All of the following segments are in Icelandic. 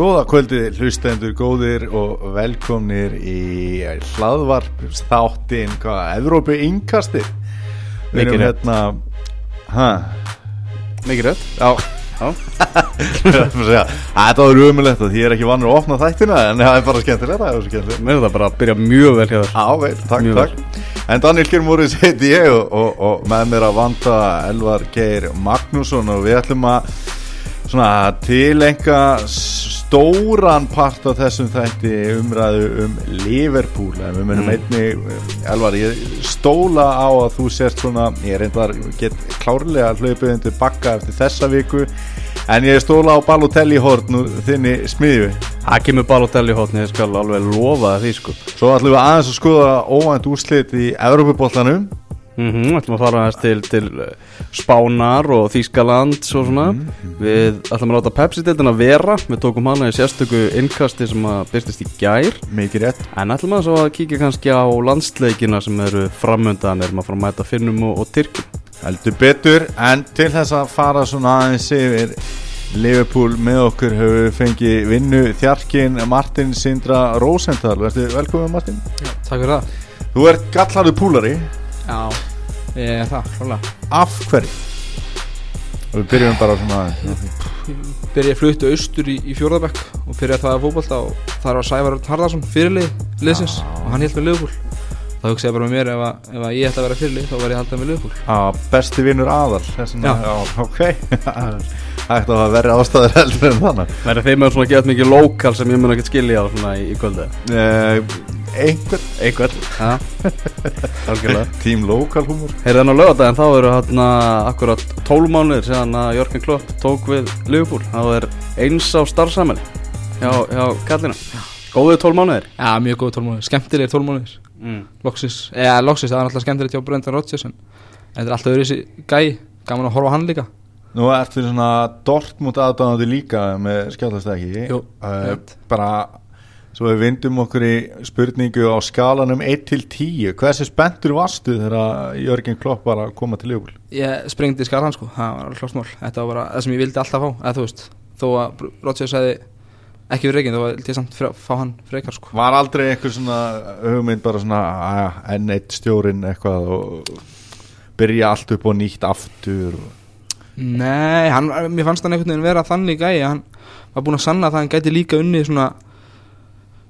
Góða kvöldið hlustendur góðir og velkomnir í hlaðvarp þáttinn hvað, Evrópu yngkastir Við erum hérna Hæ? Mikið rödd Já. Þetta var umulegt að því ég er ekki vannur að opna þættina en það er bara skemmtilega, Mér er það bara að byrja mjög vel hjá þér Já, vel, takk, Mjög takk. En Daniel Kjörmúris heiti ég og, og, og með mér að vanda Elvar Geir Magnússon og við ætlum að svona tilenga stóran part af þessum þætti umræðu um Liverpool. Við munum Mm. einni Elvar, ég stóla á að þú sért svona, ég reyndar get klárlega hlaupið undir bakka eftir þessa viku en ég stóla á Balotelli Horn úr þinni smiðju. Það kemur Balotelli hótni, ég skal alveg lofa það því sko. Svo ætlum við aðeins að skoða óvænt úrslit í Evropaboltanum mm -hmm, ætlum að fara aðeins til, til eh, Spánar og Þýskaland og svona. Við ætlum að láta Pepsi-deildina vera. Við tókum hana í sérstöku innkasti sem að byrstist í gær. Mikið rétt. En ætlum að svo að kíkja kannski á landsleikina sem eru framöndan Erum að fara að mæta Finnum og, og Tyrkjum. Heldur betur. En til þess að fara svona aðeins yfir Liverpool með okkur hefur við fengið vinnu þjarkin Martin Sindra Rosenthal. Verður velkomið Martin. Já, takk fyrir það. Þú ert gallarðu púlari. Já, ég það, klálega af hverju? Og við byrjum bara svona Byrja að fluttu austur í, í fjórðabæk og byrja það að fótbolta og þar var Sævar Harðarsson fyrirlið liðsins og hann held með Liverpool þá hugsa ég bara með mér ef, að, ef að ég ætti að vera fyrirlið þá var ég haldið með Liverpool ah, Besti vinnur aðal Já. já Ok. Ætti að vera ástæður heldur en þannig Verður þeim með svona gett mikið lokal sem ég mun ekki skilja á svona í, í kvöldi uh, Einhver Einhvern. Já, algjörlega. Team Local Humor. Heyrðan á lögadaginn þá eru hérna akkurat 12 mánuðir síðan að Jörgen Klopp tók við Liverpool. Þá er eins á starfsamæli hjá, hjá kallina Góðið 12 mánuðir. Já, mjög góð tólmónir, skemmtilegir tólmónir mm. Loksis, eða Loksis, það var alltaf skemmtilegt hjá Brendan Rodgers en þetta er alltaf öðru þessi gæi. Gaman að horfa á hann líka. Nú ert við svona Dortmund aðdáðandi líka með skjáðastæki Jú, uh. Bara Svo við vindum okkur í spurningu á skalanum 1 til 10 Hversu spenntur varstu þegar Jörgen Klopp var að koma til Liverpool? Ég sprengdi skar hann sko, það var klostmál Þetta var bara það sem ég vildi alltaf fá, eða þú veist. Þó að Rodgers hefði ekki verið reygin þá vildi ég samt fre- fá hann frekar sko. Var aldrei eitthvað svona hugmynd bara svona aðja, enn eitt stjórin eitthvað og byrja allt upp og nýtt aftur. Nei, hann, mér fannst hann einhvern veginn vera þannig gæi Hann var búinn að sanna það að hann gæti líka unnið svona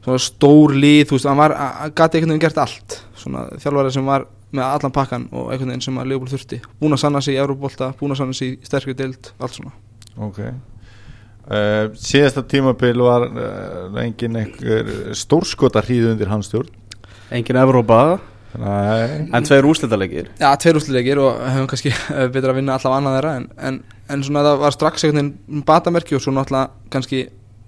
Svona stór lið, þú veist, hann var gæti einhvern veginn gert allt. Svona þjálfari sem var með allan pakkan Og einhvern veginn sem að Leopold þurfti. Búinn að sanna sig í Euróbolta, búinn að sanna sig í sterkri deild Allt svona. Ok uh, Síðasta tímabil var uh, engin einhver stórskota hríð undir hans stjórn. Engin Evrópa. Nei. En tveir úrslitalegir. Já, tveir úslileikir og hefum kannski eh, betur að vinna allavega annað þeirra en, en, en svona það var strax einhvern veginn batamerki og svo náttúrulega kannski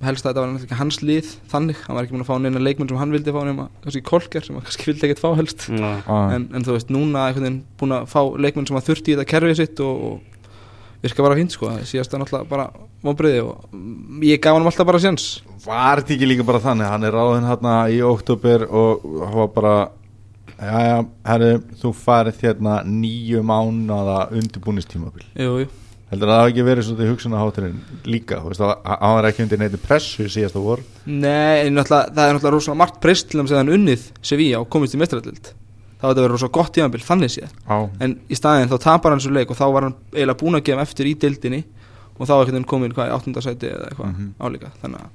helst að þetta var náttúrulega ekki hans lið þannig, hann var ekki múin að fá neina leikmenn sem hann vildi fá nema kannski kolker sem hann kannski vildi ekkert fá helst. Ah. en, en þú veist, núna einhvern veginn búin að fá leikmenn sem hann þurfti í þetta kerfið sitt og, og virka bara fínt sko, það síðast er náttúrulega bara vonbriði og mm, ég gaf hann alltaf bara séns. Var þetta ekki líka bara þannig? Hann er ráðinn hérna í oktober og hann var bara Jæja, herru, þú farið hérna nýju mánuða undirbúnistímabil Jú, jú. Heldur að það hafi ekki verið svolítið hugsunahátturinn líka Þú veist að hann var ekki undir neyti pressu síðasta vor. Nei, en það er náttúrulega rosalega margt prest til þess að hann unnið Sevilla og komist í mestrardild Það var þetta verið rosalega gott tíðanbíl, þannig séð. Á. En í staðinn þá tapar hann svo leik og þá var hann eiginlega búinn að gefa eftir í deildinni og þá ekkert hann komin hvað í áttundasæti eða eitthvað Mhm. álíka. Þannig að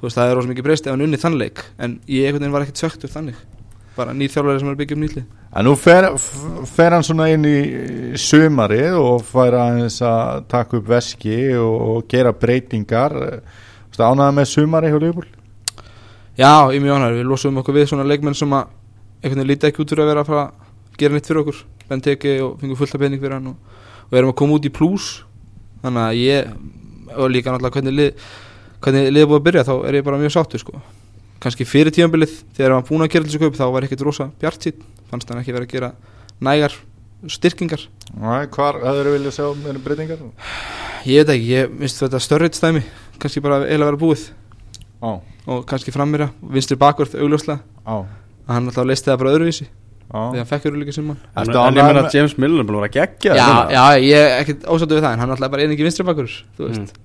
þú veist, það er rosalega mikið prest ef hann unnið þann leik. En ég einhvern veginn var ekkert söktur þannig. Bara nýr þjálfari sem er að byggja um nýtli En nú fer, fer hann svona inn í sumarið og fær aðeins að taka upp veski og, og gera breytingar. Ánæða með sumarið hjá Leopold? Já, ég er mjög ánægður, við losum okkur við svona leikmenn sem að einhvern veginn líti ekki út fyrir að vera að að gera nýtt fyrir okkur. Benteke og fengum fullt af pening fyrir hann og, og erum að koma út í plus þannig að ég og líka náttúrulega hvernig lið hvernig liðið búið að byrja þá er ég bara mjög sáttur sko. Kannski fyrir tíðanbilið þegar hann búin að gera þessu kaup þá var ekkert rosa bjart sítt fannst hann ekki vera að gera nægar styrkingar. Næ, hvar hefur vilja sjá með breytingar? ég veit ekki, ég minnst þetta störriðstæmi kannski bara eiginlega vera búið. Á, og kannski frammýra, vinstri bakvörð augljóslega. Hann alltaf leisti það bara öðruvísi því hann fekk öruleika sem hann En, Ertu en ég með- að James Milner er búin að vera geggja já, já, ég er ekkert ósáttu við það en hann er alltaf bara einingi vinstri bakur þú veist.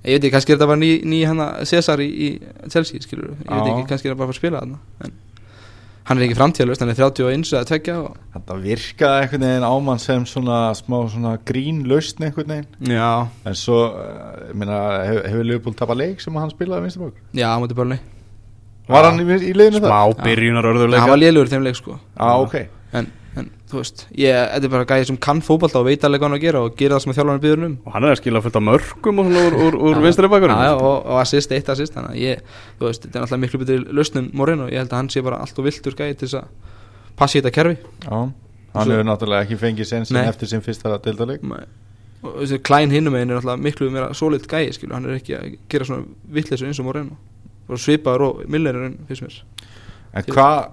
Ég veit ekki, kannski er þetta bara ný, ný hana Cesar í, í Chelsea, skilur ég veit ekki, kannski er það bara að spila þarna en hann er ekki framtíðalust, hann er 31 eða 2 og Þetta virkaði einhvern veginn ámann sem svona smá svona grín lausn einhvern veginn. Já, En svo, uh, ég meina, hefur, hefur Leopold tapað leik sem hann spilaði vinstri bók? já, á móti börni Var hann í, í liðinu Smá það? byrjunar hann örðuleika var lélugur í þeim leik sko. Já, ok. En, en þú veist, ég, þetta er bara gæði sem kann fótbolta og veit alveg hvað hann að gera og gera það sem þjálfarnar býður um. Og hann er að skila fullt af mörgum og svona úr, úr, úr vinstri bakurinn já, og, og assist, eitt assist þannig að ég, þú veist, þetta er náttúrulega miklu betri lausnum Moreno, ég held að hann sé bara allt og viltur gæði til þess að passi í þetta kerfi. Já, hann hefur náttúrulega ekki fengið sensin Nei. eftir sinn fyrsta deildarleik. Og þessi Klein hinnum meginn er náttúrulega miklu meira solid gæði, skilur, hann er ekki að gera svona vittleysu eins og Moreno. og svipaður og Millerinn fyrst mér En hvað,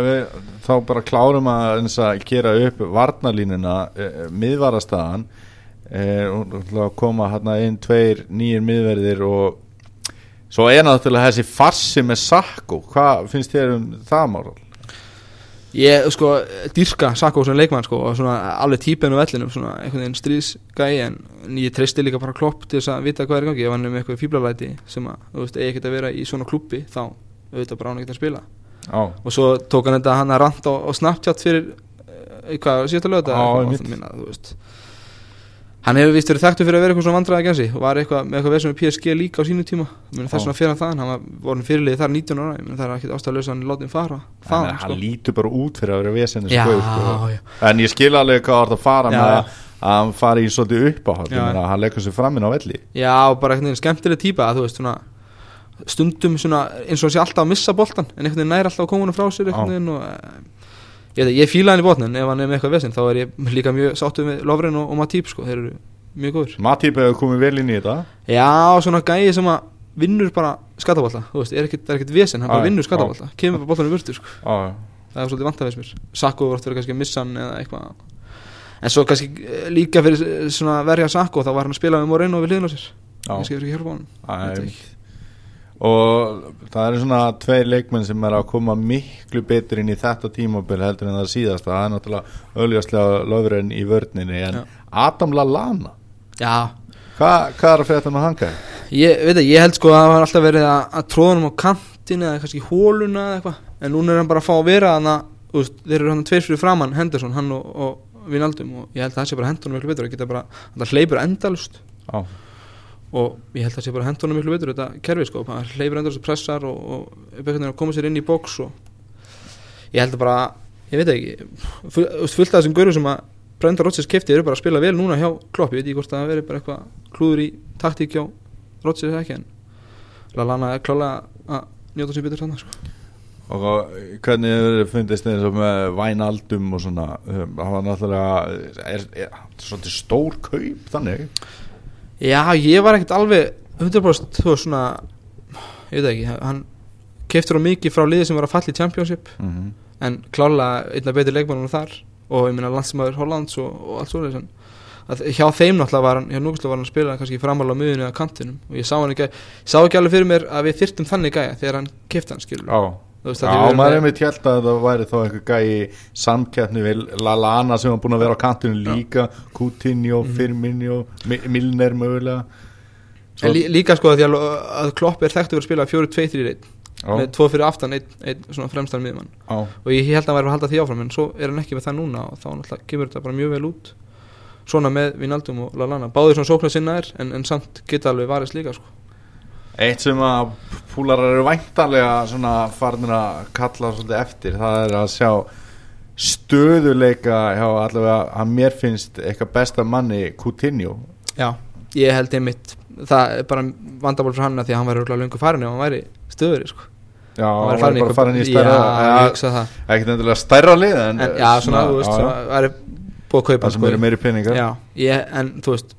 við þá bara klárum að, að gera upp varnalínuna, uh, miðvarastaðan uh, og koma hérna inn tveir nýjir miðverðir og svo er náttúrulega þessi farsi með Sakko, hvað finnst þér um það mál? Ég, sko, dýrka Sakko sem leikmann, sko, og svona alveg típinn á vellinum, svona einhvern veginn stríðsgæði en ég treysti líka bara klopp til þess að vita hvað er í gangi, ef hann er með eitthvað fíblalæti sem að, þú veist, eigi ekkert að vera í svona klubbi þá auðvitað bara hann ekkert að spila. Já, og svo tók hann þetta hann að ranta á, á Snapchat fyrir uh, hvað, síðasta lögða þú veist hann hefur vist verið þekktu fyrir að vera eitthvað svona vandræða gensi og var eitthvað með eitthvað veð sem er PSG líka á sínu tíma þess vegna fyrir hann það hann var vorin fyrirliði þar 19 ára það er ekkit ástæðlega að hann láti hann fara hann, þaðan, hann sko. lítur bara út fyrir að vera vesennis já, sko. En ég skil alveg hvað það að fara Já, með já. að hann fari í svolítið Já. ég meina, hann leggur sér framinn á velli já, bara veginn skemmtileg típa að þú veist svona stundum svona eins og hann sé alltaf að missa boltan en einhvern veginn nær alltaf að koma hann frá sér og eh, ég, veit ég fíla hann í botnin ef hann er með eitthvað vesinn þá er ég líka mjög sáttu með Lovren og, og Matip sko, þeir eru mjög góður Matip hefur komið vel inn í þetta. Já, svona gæi sem að vinnur bara skattabólta, þú veist, er ekkert, er ekkert vesen hann bara vinnur já. skattabólta, kemur bara boltanum burtu sko. Það er svolítið vant að veist mér. Sakko voru verið kannski að missa hann eða eitthvað. En svo kannski eh, líka fyrir verja Sakko þá var hann að spila með Moreno við hliðin á sér. Kannski verið ekki hjálpa honum. Og það eru svona tveir leikmenn sem er að koma miklu betur inn í þetta tímabil heldur en það síðasta. Það er náttúrulega auðvitað löfurinn í vörninni en Já. Adam Lallana. Já, Hva, hvað er að frétta með hanga? ég veit að ég held sko að það var alltaf verið að, að hann á kantin eða kannski hóluna eða eitthvað. En núna er hann bara að fá að vera þannig að veist, þeir eru hann tveir fyrir framann Henderson, hann og, og Vinaldum. Og ég held að það sé bara hendunum miklu betur að geta bara, það hleypur endalust Já, og ég held að það sé bara hendunum miklu betur þetta kerfi sko, það hleypur endalust og pressar og, og veginn að koma sér inn í bóks og ég held að bara ég veit ekki, fullt af þessum görur sem að Brenda Rodgers kefti eru bara að spila vel núna hjá Klopp, ég veit ekki hvort það veri bara eitthvað klúður í taktík hjá Rodgers eða ekki en Lallana er klálega að njóta sér betur þannig sko. og hvernig hefur fundist og með vænaldum og svona? Um, það var náttúrulega er, er, svolítið stór kaup þannig Já, ég var ekkert alveg 100% þú veist svona ég veit ekki, hann keftur á mikið frá liði sem var að falla í Championship mm -hmm. en klálega einna betri leikmannum þar og ég meina landsmaður Hollands og, og allt svoleiðis en að hjá þeim náttúrulega var hann hjá Núkislega var hann að spila kannski framála á miðunni eða kantinum og ég sá ekki, ég sá ekki alveg fyrir mér að við þyrftum þannig gæja þegar hann kefti hann skilur Já, veist, Já að maður er með tjált að það væri þá einhver gæi samkeppni við Lallana sem var búin að vera á kantinu líka Coutinho, Mhm. Firmino Mi- Milner mögulega. En lí, líka sko að að, að Klopp er verið að spila 4-2-3 reynd Já, með tvo fyrir aftan, einn ein, svona fremstan miðmann já, og ég held að hann væri að halda því áfram en svo er hann ekki með það núna og þá náttúrulega kemur þetta bara mjög vel út. Svona með Vinaldum og Lallana báðir svona sóknar sinna er en, en samt geta alveg varist líka sko. Eitt sem að púlarar eru væntanlega svona farnir að kalla svolítið eftir það er að sjá stöðuleika hjá allavega að mér finnst eitthvað besta manni Coutinho já, ég held einmitt það er bara vandabál fyrir hann að því að hann væri örugglega löngu farin ef hann væri stöður sko. Já, hann væri eitthvað- farin í stærra já, það ekkert endilega stærra lið en, en, já, svona, þú veist, já, svona, væri búið að kaupa það sem sko. eru meiri peningar já, ég, en þú veist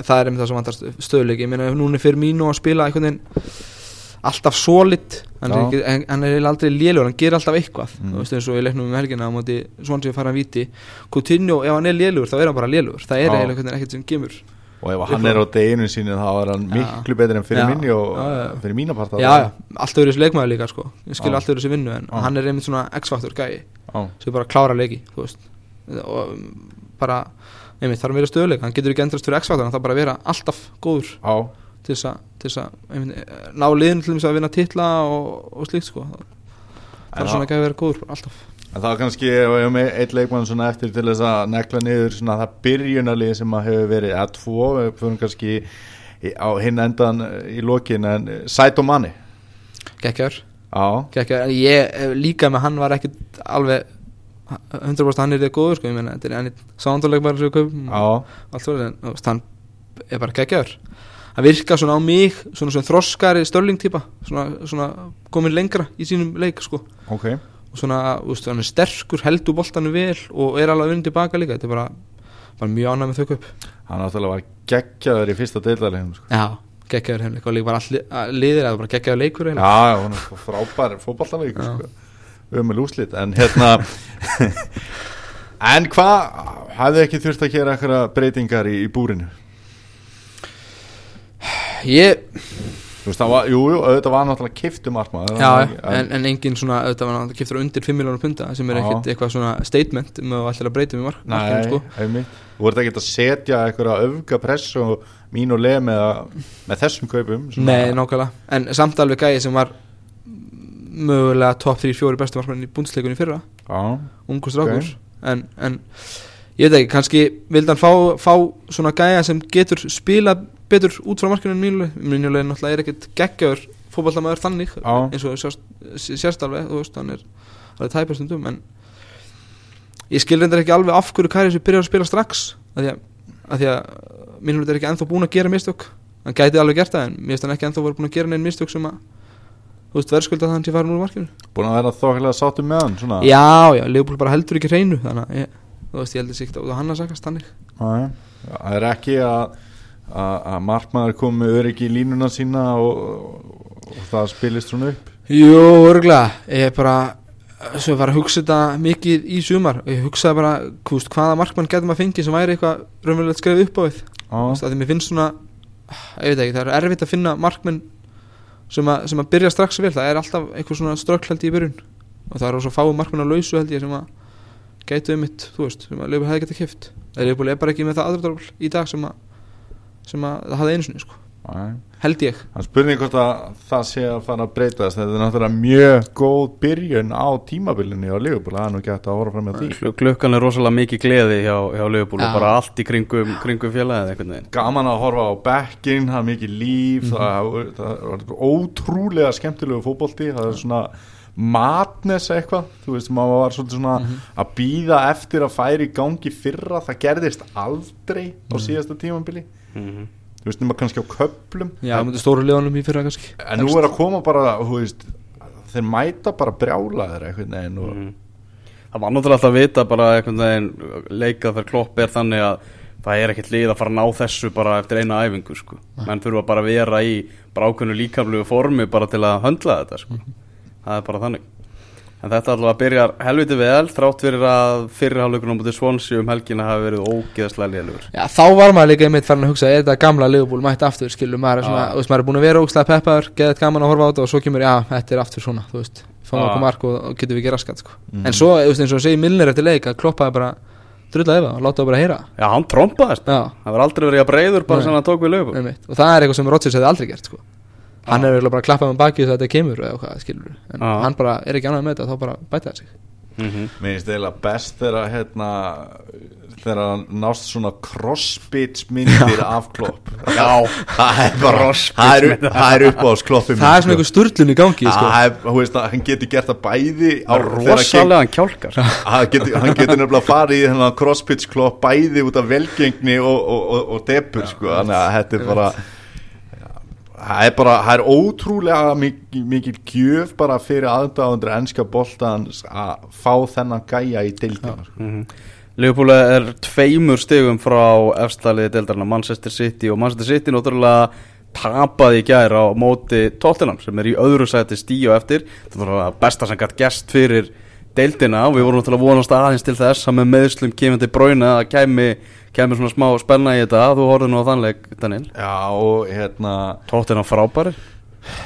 það er einmitt það sem vantar stöðuleik ég meina núna fyrir mínu að spila einhvern veginn alltaf solid hann er, ekki, hann er aldrei lélugur, hann gerir alltaf eitthvað. Mm. þú veist eins og ég leiknum um helgina á móti svona sem fara að viti Coutinho, ef hann er lélugur þá er hann bara lélugur það er eiginlega ekkert sem gemur og ef hann er á deginu sínu þá er hann miklu betur en fyrir minni og fyrir mína parta já, allt öðru þessi leikmaður líka sko. Ég skil Já. allt öðru þessi vinnu en hann er einmitt svona X-faktor gæi sem bara klára leiki og bara einmitt þarf að vera stöðuleik hann getur ekki endrast fyrir X-faktor hann þarf bara að vera alltaf góður já. til þess að, eh, ná liðin til þess að vinna titla og, og slíkt sko. Það er svona ekki að vera góður alltaf. En það er kannski, ef við hefum eitt leikmann svona eftir til þess að nekla niður svona það byrjunarlið sem að hefur verið að tvo, við fyrir kannski á hinn endan í lokin en Saito Já, geggjaður en ég eh, líka með hann var ekkit alveg 100% hann er þetta góður sko ég meina þetta er ennit sándarleik bara sem við kaupum já, allt svo en þú veist, hann er bara geggjaður. Hann virka svona á mig svona svona þroskari störling típa svona, svona komin lengra í sínum leik sko. Ok. Og svona, þú veist, hann er sterkur heldur boltanum vel og er alveg að vinna tilbaka líka þetta er bara, bara mjög ánæg með þau kaup. Hann náttúrulega var geggjaður í fyrsta deildarlegum sko. já, geggjaður heimleik og líka bara all li- liðir eða bara geggjaður leikur Já, já, frábær sko. Ömul úslit En hérna En hvað hafði ekki þurft að gera eitthvað breytingar í, í búrinu? ég, Þú veist, það var, jú, jú, auðvitað var náttúrulega kiftu markmaður já, en, en, en engin svona auðvitað var hann kiptur undir 5 miljónur punta sem er ekkit eitthvað svona statement um að allir að breyta um í mark, markinu Nei, sko. einmitt. Þú voru ekki að setja eitthvað öfga press og mín og leð með, með þessum kaupum Nei, nákvæmlega. En samt alveg gæði sem var mögulega top 3-4 bestu markmann í búndisleikunni fyrra. Já, ungu strákur. En, en ég veit ekki, kannski vildi hann fá, fá svona gæja sem getur spila betur út frá markinu en mínuleg mínuleg náttúrulega er ekkert geggjaður fótballamæður þannig Já. eins og sérst, sérst alveg þú veist, hann er alveg tæpastundum en ég skil reyndar ekki alveg af hverju Karius byrjar að spila strax að því að, að, að mínuleg er ekki ennþá búin að gera mistök. Hann gæti alveg gert það en mér finnst hann ekki ennþá verið búin að gera neinn mistök sem að þú veist, verðskulda það hann sé farin úr markinu. Búin að vera þokkilega sáttum með hann svona. Já, já, Leopold bara heldur ekki hreinu þannig að ég, þú veist, ég heldur út á hann að sakast þannig. Já, Það er ekki að að að markmaður komi öryggi í línuna sína og, og, og það spilist svona upp. Jú, örgulega, ég er bara svo ég var að hugsa þetta mikið í sumar og ég hugsaði bara, veist, hvaða markmann getur maður fengið sem væri eitthvað raunverulegt skrefið upp á Já, veist, að því mér finnst svona ég veit ekki, það er erfitt að finna markmenn sem að, sem að byrja strax vel. Það er alltaf eitthvað svona ég í byrjun. Og það er svo fáið markmenn á lausu held ég sem að gætu um mitt, þú veist, sem að Leopold hefði getað kift Leopold er bara ekki með það aðradorfl í dag sem að, sem að það hafði einu sinni, sko, held ég. Það er spurning hvort að það sé að fara að breytast þetta er náttúrulega mjög góð byrjun á tímabilinu á Liverpool það er nú hægt að horfa fram með því. Klu- Klukkan er rosalega mikið gleði hjá, hjá Já. og bara allt í kringum, kringum félagið gaman að horfa á bekkin, það er mikið líf það, það er ótrúlega skemmtilegu fótbolti það er svona madness eitthvað þú veist, maður var svolítið svona að býða eftir að færi gangi fyrra það gerðist aldrei á síðasta tímabili. Mhm. Þú veist, nema kannski á köplum Já, en, stóru liðanum í fyrra kannski en nú er að koma bara, þú veist þeir mæta bara brjálaðir einhvern veginn og Mhm. Það var náttúrulega alltaf að vita bara einhvern veginn leikað fyrir klopp er þannig að það er ekkert lið að fara að ná þessu bara eftir eina æfingu sko. menn þurfa bara að vera í bara ákveðnu líkamlegu formi bara til að höndla þetta sko. það er bara þannig en þetta allavega byrjar helviti vel þrátt fyrir að fyrirhálugunum mútið Swansea um helgina hafi verið ógeðslega lélugur. Já, þá var maður líka einmitt farin að hugsa er þetta gamla Leopold mætt aftur, skilur maður er svona, þú veist, maður er búin að vera ógstlega peppaður geðið gaman að horfa á þetta og svo kemur, já, þetta er aftur svona þú veist, Já. okkur mark og, og getum við ekki raskat, sko. Mhm. en svo, þú veist, eins og segir Milner eftir leik að kloppaði bara drullaði yfir og láta það bara heyra. Já, hann trompaðist. Já, það var aldrei verið að breyður bara Nei. sem hann tók við lögum einmitt, og það er eitthvað sem Rodgers hefði aldrei gert, sko hann er bara að klappa með baki þess að þetta kemur eða hvað, skilur en Já. hann bara er ekki ánægð með þetta, þá bara bæta það sig. Mm -hmm. Mér finnst eiginlega best þegar hérna þegar nást svona crossbits myndir af klopp. Já, það er bara það er, upp- það er upp á kloppum það er svona einhver sturlun í gangi, sko. þú veist að hann getur gert það bæði á, þegar rosalega kjálkar. Hann getur, hann getur nefnilega farið í þennan crossbits klopp bæði út af velgengni og, og, og, og depur sko, þannig að þetta er bara það er bara, það er ótrúlega mikil, mikil gjöf bara fyrir aðdáðundur ennska boltans að fá þennan gæja í deildina sko. mm Leopold er tveimur stegum frá efstaliði deildarna Manchester City. Og Manchester City náttúrulega tapaði í gær á móti Tottenham sem er í öðru sæti stíu eftir. Þetta var það besta sem gætt gest fyrir deildina. Og við vorum náttúrulega vonast aðeins til þess að með meðslum kemur til bráina að kemi, kemi svona smá spenna í þetta þú horfður nú á þannleik Daniel. Já og hérna Tottenham frábæri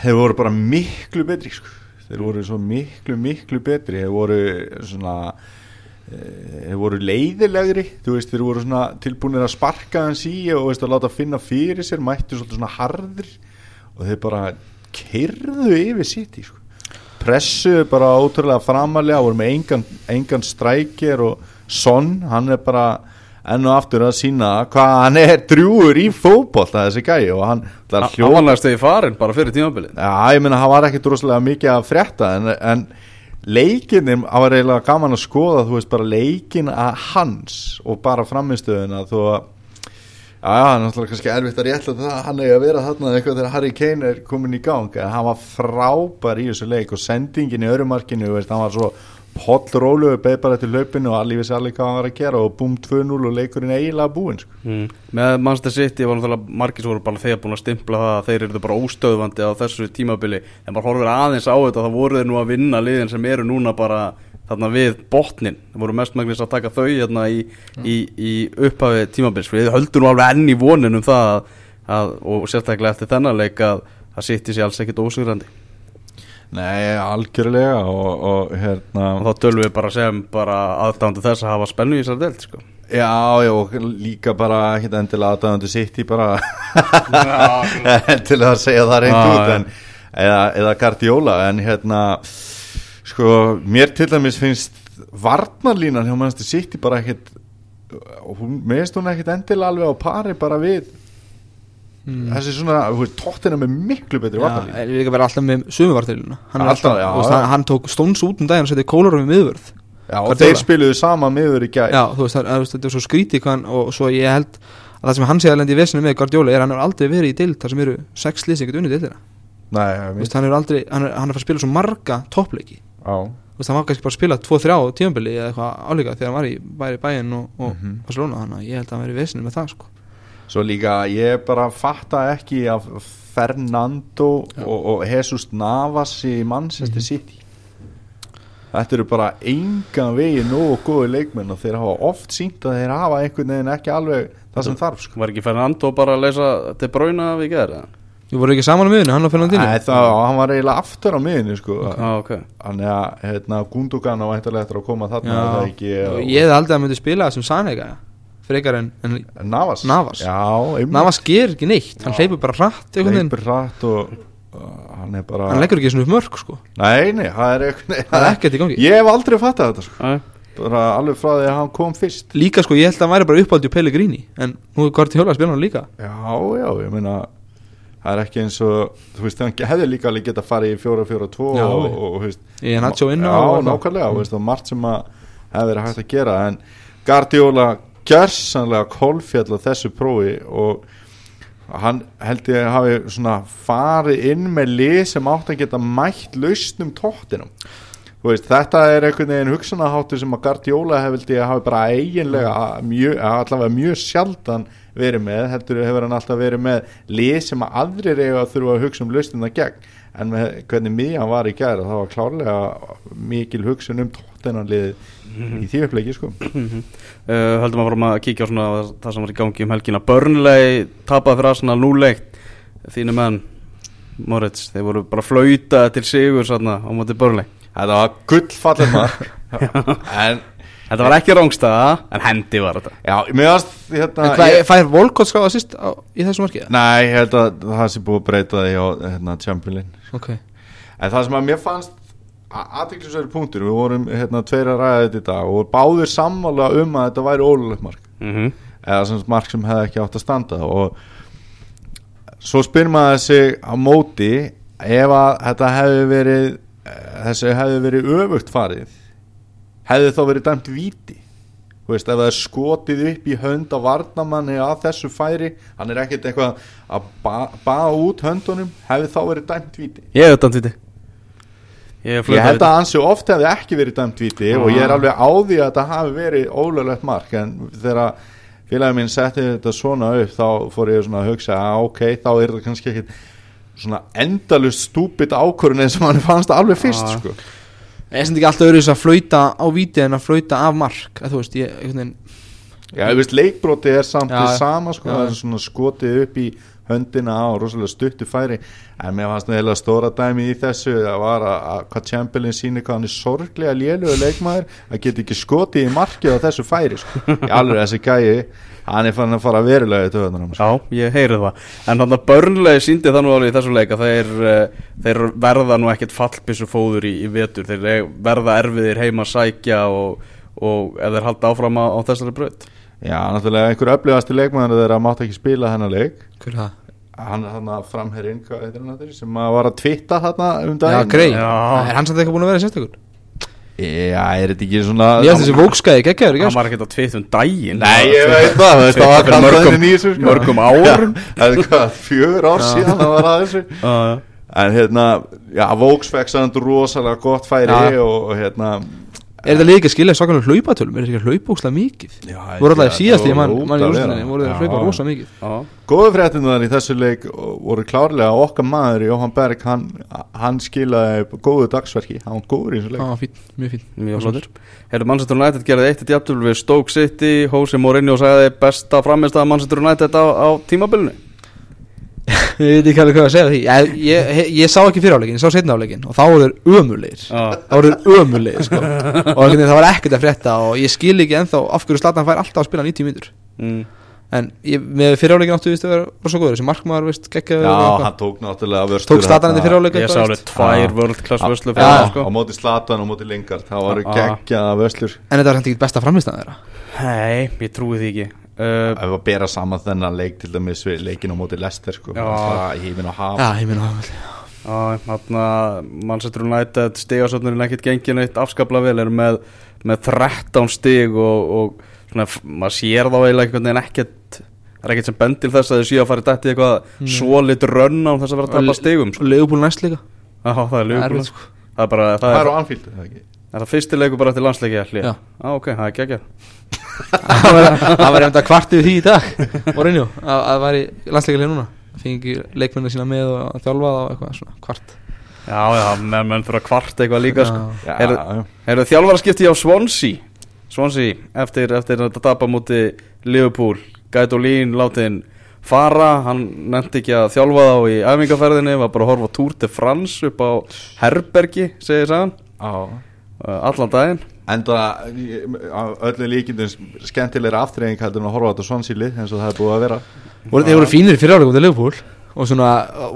þeir voru bara miklu betri sko. þeir voru svo miklu miklu betri. Þeir voru svona eh, þeir voru leiðilegri. Veist, þeir voru svona tilbúinir að sparka hans í og veist, að láta finna fyrir sér mættu svona harðir. Og þeir bara kyrðu yfir sitt sko. pressuðu bara ótrúlega framalega voru með engan, engan strækir og Son, hann er bara enn og aftur að sína hvað hann er drjúur í fótboll þessi gæi og hann Ávanlega stegi farin bara fyrir tímabilið. Já, ég meina, það var ekkit rosalega mikið að frétta en, en leikinni, það var eiginlega gaman að skoða, þú veist, bara leikin að hans og bara framistöðuna þú að, já, það er náttúrulega kannski erfitt að rétta það, hann er að vera þarna eitthvað þegar Harry Kane er komin í gang en hann var frábær í þessu leik og sendingin í örumarkinu, veist, hann var svo pollrólu, beð bara til hlaupinu og allir vissi allir hvað hann var að gera og búm 2-0 og leikurinn eiginlega búinn sko. mm. Með Manchester City var náttúrulega margir sem voru bara þegar búin að stimpla það að þeir eru bara óstöðvandi á þessu tímabili en bara horfir aðeins á þetta þá voru þeir nú að vinna liðin sem eru núna bara þarna við botnin það voru mestmægnis að taka þau hérna í, í, í upphafi tímabils við höldum nú alveg enn í vonin um það að, og sérstaklega eftir þennan leik að, að City sé alls ekkit ósugrandi Nei, algjörlega og, og hérna og þá tölum við bara sem bara aðdándu þess að hafa spennu í þessar delt sko. Já, já, og líka bara ekki endilega aðdæðandi sitt í bara til að segja það reynd út en, eða, eða Guardiola en hérna sko, mér til dæmis finnst varnarlínan hjá mannstu sitt í bara ekkit og hún, mér finnst hún ekkit endilega alveg á pari bara við þessi svona, þú veist, tóttina með miklu betri Já, varnarlín er líka verið alltaf með sömuvartilina hann, er Alltaf, alltaf, já, veist, já. hann, hann tók stóns út um daginn og setið kólarum í miðvörð. Já, og þeir spiluðu sama miður í gæð Já, þú veist, það, er svo skrítið og svo ég held að það sem hann sé að lendi í vesinu með Guardiola er að hann hefur aldrei verið í dild þar sem eru sex lið sem getur unnið dildina hann er aldrei, hann er, hann er að fara að spila svo marga toppleiki. Já, hann var kannski bara að spila 2-3 tímabili eða eitthvað álíka þegar hann var í bæri Svo líka ég bara fatta ekki af Fernando og, og Jesus Navas í Manchester City. Þetta eru bara engan vegi nógu góði leikmenn og þeir hafa oft sínt að þeir hafa einhvern veginn ekki alveg það sem þarf sko. var ekki Fernando bara að leysa til bráuna við gerði Ég voru ekki saman á miðunni, hann og Fernandino Nei, það, hann var eiginlega aftur á miðinu sko. ah, okay. Þannig að hérna, Gundogan á væntalega eftir að koma þarna það ég hefði aldrei að myndi spila sem Sanega frekar en, en Navas. Navas. Já. Navas ger ekki neitt, hann hleypur bara veginn, Hleypur hratt og uh, hann er bara hann leggur ekki svona upp mörg sko. Nei, nei, það er eitthvað það er ekkert í gangi. Ég hef aldrei fattað þetta sko. bara alveg frá því að hann kom fyrst. Líka sko, ég held að hann væri bara uppáldi og Pellegrini en nú er Guardiola að spila hann líka. Já, já, ég meina það er ekki eins og þú veist, hann hefði líka alveg geta farið í 4-4-2 Já, og, og, og, þú veist, Nacho inn á já, og- nákvæmlega, og, veist, og margt sem að hefði verið hægt að gera en Guardiola gjörsanlega kolfjall á þessu prófi og hann held ég að hafi svona farið inn með lið sem átt að geta mætt lausnum tóttinum veist, þetta er einhvern veginn hugsanaháttur sem að Guardiola hefði ég hafi bara eiginlega mjög, allavega mjög sjaldan verið með, heldur hefur hann alltaf verið með lið sem að aðrir eiga að þurfa að hugsa um lausnina gegn. En með hvernig miðjan var í gæra það var klárlega mikil hugsun um tóttinanlið í því uppleiki sko. Uh, höldum að fara að kíkja á svona það sem var í gangi um helgina. Burnley tapaði fyrir Arsenal núleikt þínu menn Moritz, þeir voru bara flauta til sigur svona á móti Burnley. Þetta var gullfallir mark. En Þetta var ekki rángstæða, en hendi var þetta. Já, mér varst hérna, en hvað, ég- fær Volkot skáða sýst í þessu marki? Nei, ég held að það sé búið að breyta því á hérna, Chamberlain. Ok, En það sem að mér fannst aðtiklisverið punktur, við vorum hérna, tveir að ræða þetta í dag og báðir sammála um að þetta væri ólulegt mark. Mm -hmm. eða sem mark sem hefði ekki átt að standa. Og svo spyr maður sig á móti ef að þetta hefði verið eh, þessi hefði verið öfugt farið hefði þá verið dæmt víti? Þú veist, ef það er skotið upp í hönd á varnamanni að þessu færi hann er ekkert eitthvað að ba baða út höndunum hefði þá verið dæmt víti? Ég hef þetta tviti Ég, Ég held að ansi oft hefði ekki verið dæmt viti og ég er Ah. alveg á því að þetta hafi verið ólöglegt mark en þegar félagin minn setti þetta svona upp þá fór ég svona að hugsa að ok, þá er það kannski ekkit svona endalust stúpid ákvörun eins og mann fannst alveg fyrst Ah. sko. er þetta ekki alltaf öðruðis að flauta á víti en að flauta af mark að þú veist, ég, veginn Já, ég veist leikbroti er samt því sama sko, já. það er svona skotið upp í höndina á rosalega stuttu færi en mér fannst neðilega stóra dæmi í þessu það var að, að hvað Chamberlain síni hvað hann er sorglega lélugu leikmaður að geta ekki skotið í markið á þessu færi sko. alveg þessi gæi hann er fann að fara verulega í töðunum sko. Já, ég heyri það En þannig að börnlega síndi það nú alveg í þessu leik að þeir, eh, þeir verða nú ekkert fallbissu fóður í, í vetur þeir verða erfiðir heima að sækja og, og þeir halda áfram á, á þessari braut Já, náttúrulega einhver öflugasti leikmaður þeirra mátt ekki spila hennar leik Hver er það? hann er hann að framherinn hann að sem að var að twitta þarna um Já, daginn grei Já. Er hann samt eitthvað búin að vera sérstakur? Já, er þetta ekki svona veist þessi vókskæði geggjaður ekki Hann var ekkert að tveit um daginn Nei, ég veit það, veist, það var Fyrir kallað mörgum- í sko. mörgum árum. Já, Það er hvað, fjögur ár síðan það var að þessu Já, já. En hérna, já, Vóks fekk samt rosalega gott færi Já. og hérna Er þetta líka að skilja svakalega hlaupatölum? Er þetta ekki að hlaupa óslega mikið? Já, Voru alltaf síðast í það mann í vera. Voru þeir að hlaupa rosa mikið? Já. Góðu fréttinnar í þessu leik voru klárlega okkar maður Jóhann Berg, hann, hann skilaði góðu dagsverki, hann var góður í þessu leik. Já, fín, mjög fín Mjög flottur. Herðu Manchester United gerði eitt eitt jafntölu við Stoke City. Jose Mourinho sagði besta framist að Manchester United á, á tímabilinu Ég veit ekki alveg hvað að segja því. Ég, ég, ég, ég sá ekki fyrir áleikin, ég sá setna áleikin Og þá voru þeir ömulegir Já. Þá voru þeir ömulegir sko. Og það var ekkert að frétta Og ég skil ekki ennþá af hverju Zlatan fær alltaf að spila 90 mínútur. Mm. En ég, með fyrir áleikin áttu viðst að vera rosa góður Þessi markmaður, veist, Já, hann tók náttúrulega vörstur Tók Zlatan þetta fyrir áleik Ég sá alveg tvær world class vörslu það, sko. á móti Slatan og móti Lingard. Það voru geggjaða vörslur Uh, ef að bera saman þennan leik til dæmis við leikin á móti Lester sko, í hímin og haf Já, ég minna það Já, þarna Manchester United stigasöfnurinn ekkert gengið neitt afskapla vel eru með, með 13 stig og, og svona, maður sér þá eiginlega einhvern veginn ekkert það er ekkert sem bendil þess að þau séu að fara í dætti eitthvað mm. svo lit rönn á þess að vera að tapa stigum sko. Og Leopold næst líka. Já, það er er erfitt, sko. Það er bara, það það er, er á Anfield er það ekki er það fyrsti leiku bara eftir landsleiki hlið Já. Já, ok, það er geggjað Það var- það var einhvern að kvartið því í dag Mourinho, að að það væri landsleikilega núna Fengi leikmennar sína með og að þjálfa það og eitthvað svona kvart Já, já, menn, menn fyrir að kvarta eitthvað líka sko. Já. Já, Heyrðu- já. Heyrðu þjálfara skipti á Swansea Swansea eftir, eftir að tapa múti Liverpool Gaitolín látin fara hann nefndi ekki að þjálfa þá í æfingarferðinni var bara að horfa á Tour de France upp á Herbergi segir sagan Já. Uh, allan daginn. Enda öllu líkindum skemmtilegra aftreying heldur en að horfa á þetta svonsýli eins og það er búið að vera. Voru, Þeir voru fínir í fyriráleikum til Leopold Og svona